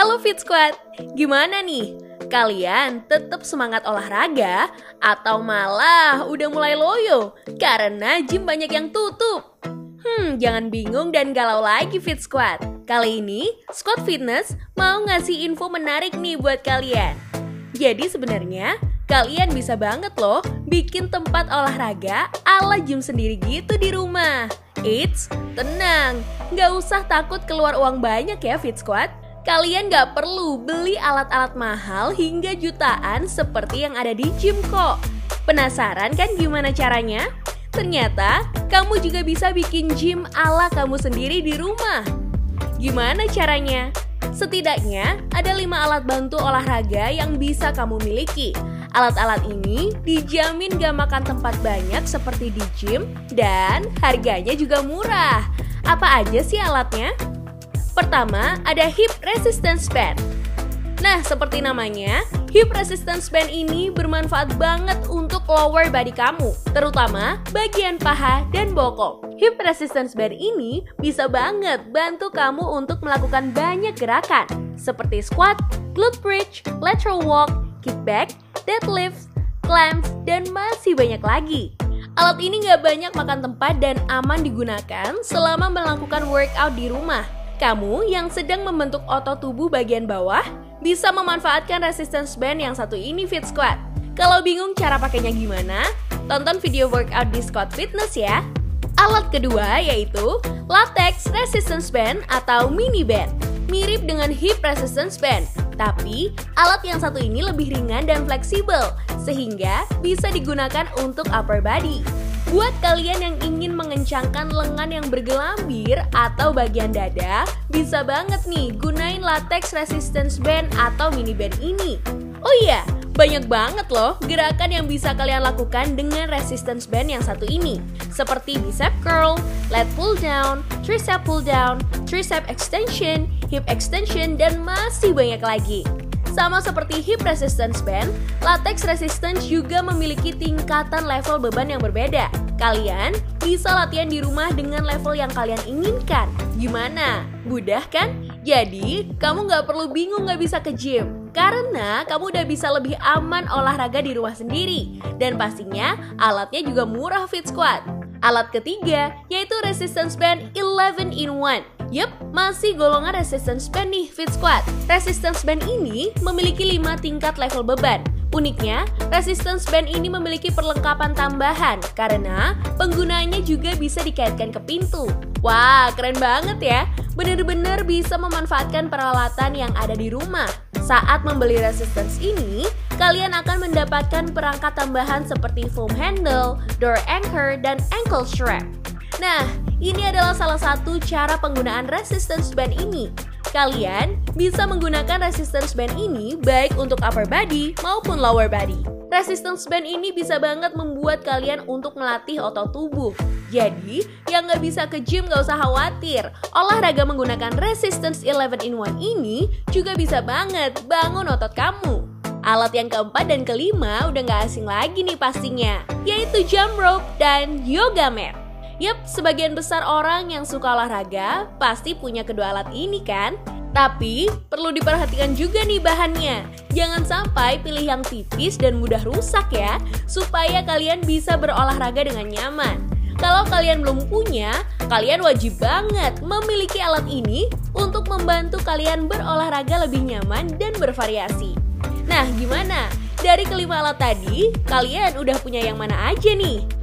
Halo Fit Squad, gimana nih? Kalian tetap semangat olahraga atau malah udah mulai loyo karena gym banyak yang tutup? Hmm, jangan bingung dan galau lagi Fit Squad. Kali ini, Squad Fitness mau ngasih info menarik nih buat kalian. Jadi sebenarnya, kalian bisa banget loh bikin tempat olahraga ala gym sendiri gitu di rumah. Eits, tenang, nggak usah takut keluar uang banyak ya Fit Squad. Kalian gak perlu beli alat-alat mahal hingga jutaan seperti yang ada di gym kok. Penasaran kan gimana caranya? Ternyata kamu juga bisa bikin gym ala kamu sendiri di rumah. Gimana caranya? Setidaknya ada 5 alat bantu olahraga yang bisa kamu miliki. Alat-alat ini dijamin gak makan tempat banyak seperti di gym dan harganya juga murah. Apa aja sih alatnya? Pertama, ada hip resistance band. Nah, seperti namanya, hip resistance band ini bermanfaat banget untuk lower body kamu, terutama bagian paha dan bokong. Hip resistance band ini bisa banget bantu kamu untuk melakukan banyak gerakan, seperti squat, glute bridge, lateral walk, kickback, deadlift, clamps, dan masih banyak lagi. Alat ini nggak banyak makan tempat dan aman digunakan selama melakukan workout di rumah. Kamu yang sedang membentuk otot tubuh bagian bawah bisa memanfaatkan resistance band yang satu ini Fit Squad. Kalau bingung cara pakainya gimana, tonton video workout di Squad Fitness ya. Alat kedua yaitu latex resistance band atau mini band. Mirip dengan hip resistance band, tapi alat yang satu ini lebih ringan dan fleksibel sehingga bisa digunakan untuk upper body. Buat kalian yang ingin mengencangkan lengan yang bergelambir atau bagian dada, bisa banget nih gunain latex resistance band atau mini band ini. Oh iya, banyak banget loh gerakan yang bisa kalian lakukan dengan resistance band yang satu ini. Seperti bicep curl, lat pull down, tricep pull down, tricep extension, hip extension, dan masih banyak lagi. Sama seperti hip resistance band, latex resistance juga memiliki tingkatan level beban yang berbeda. Kalian bisa latihan di rumah dengan level yang kalian inginkan. Gimana? Mudah kan? Jadi, kamu nggak perlu bingung nggak bisa ke gym. Karena kamu udah bisa lebih aman olahraga di rumah sendiri. Dan pastinya alatnya juga murah Fit Squad. Alat ketiga yaitu resistance band 11 in 1. Yup, masih golongan resistance band nih Fit Squad. Resistance band ini memiliki 5 tingkat level beban. Uniknya, resistance band ini memiliki perlengkapan tambahan karena penggunanya juga bisa dikaitkan ke pintu. Wah, keren banget ya. Bener-bener bisa memanfaatkan peralatan yang ada di rumah. Saat membeli resistance ini, kalian akan mendapatkan perangkat tambahan seperti foam handle, door anchor, dan ankle strap. Nah, ini adalah salah satu cara penggunaan resistance band ini. Kalian bisa menggunakan resistance band ini baik untuk upper body maupun lower body. Resistance band ini bisa banget membuat kalian untuk melatih otot tubuh. Jadi, yang nggak bisa ke gym nggak usah khawatir. Olahraga menggunakan Resistance 11 in 1 ini juga bisa banget bangun otot kamu. Alat yang keempat dan kelima udah nggak asing lagi nih pastinya, yaitu jump rope dan yoga mat. Yap, sebagian besar orang yang suka olahraga pasti punya kedua alat ini kan? Tapi perlu diperhatikan juga nih bahannya. Jangan sampai pilih yang tipis dan mudah rusak ya, supaya kalian bisa berolahraga dengan nyaman. Kalau kalian belum punya, kalian wajib banget memiliki alat ini untuk membantu kalian berolahraga lebih nyaman dan bervariasi. Nah, gimana? Dari kelima alat tadi, kalian udah punya yang mana aja nih?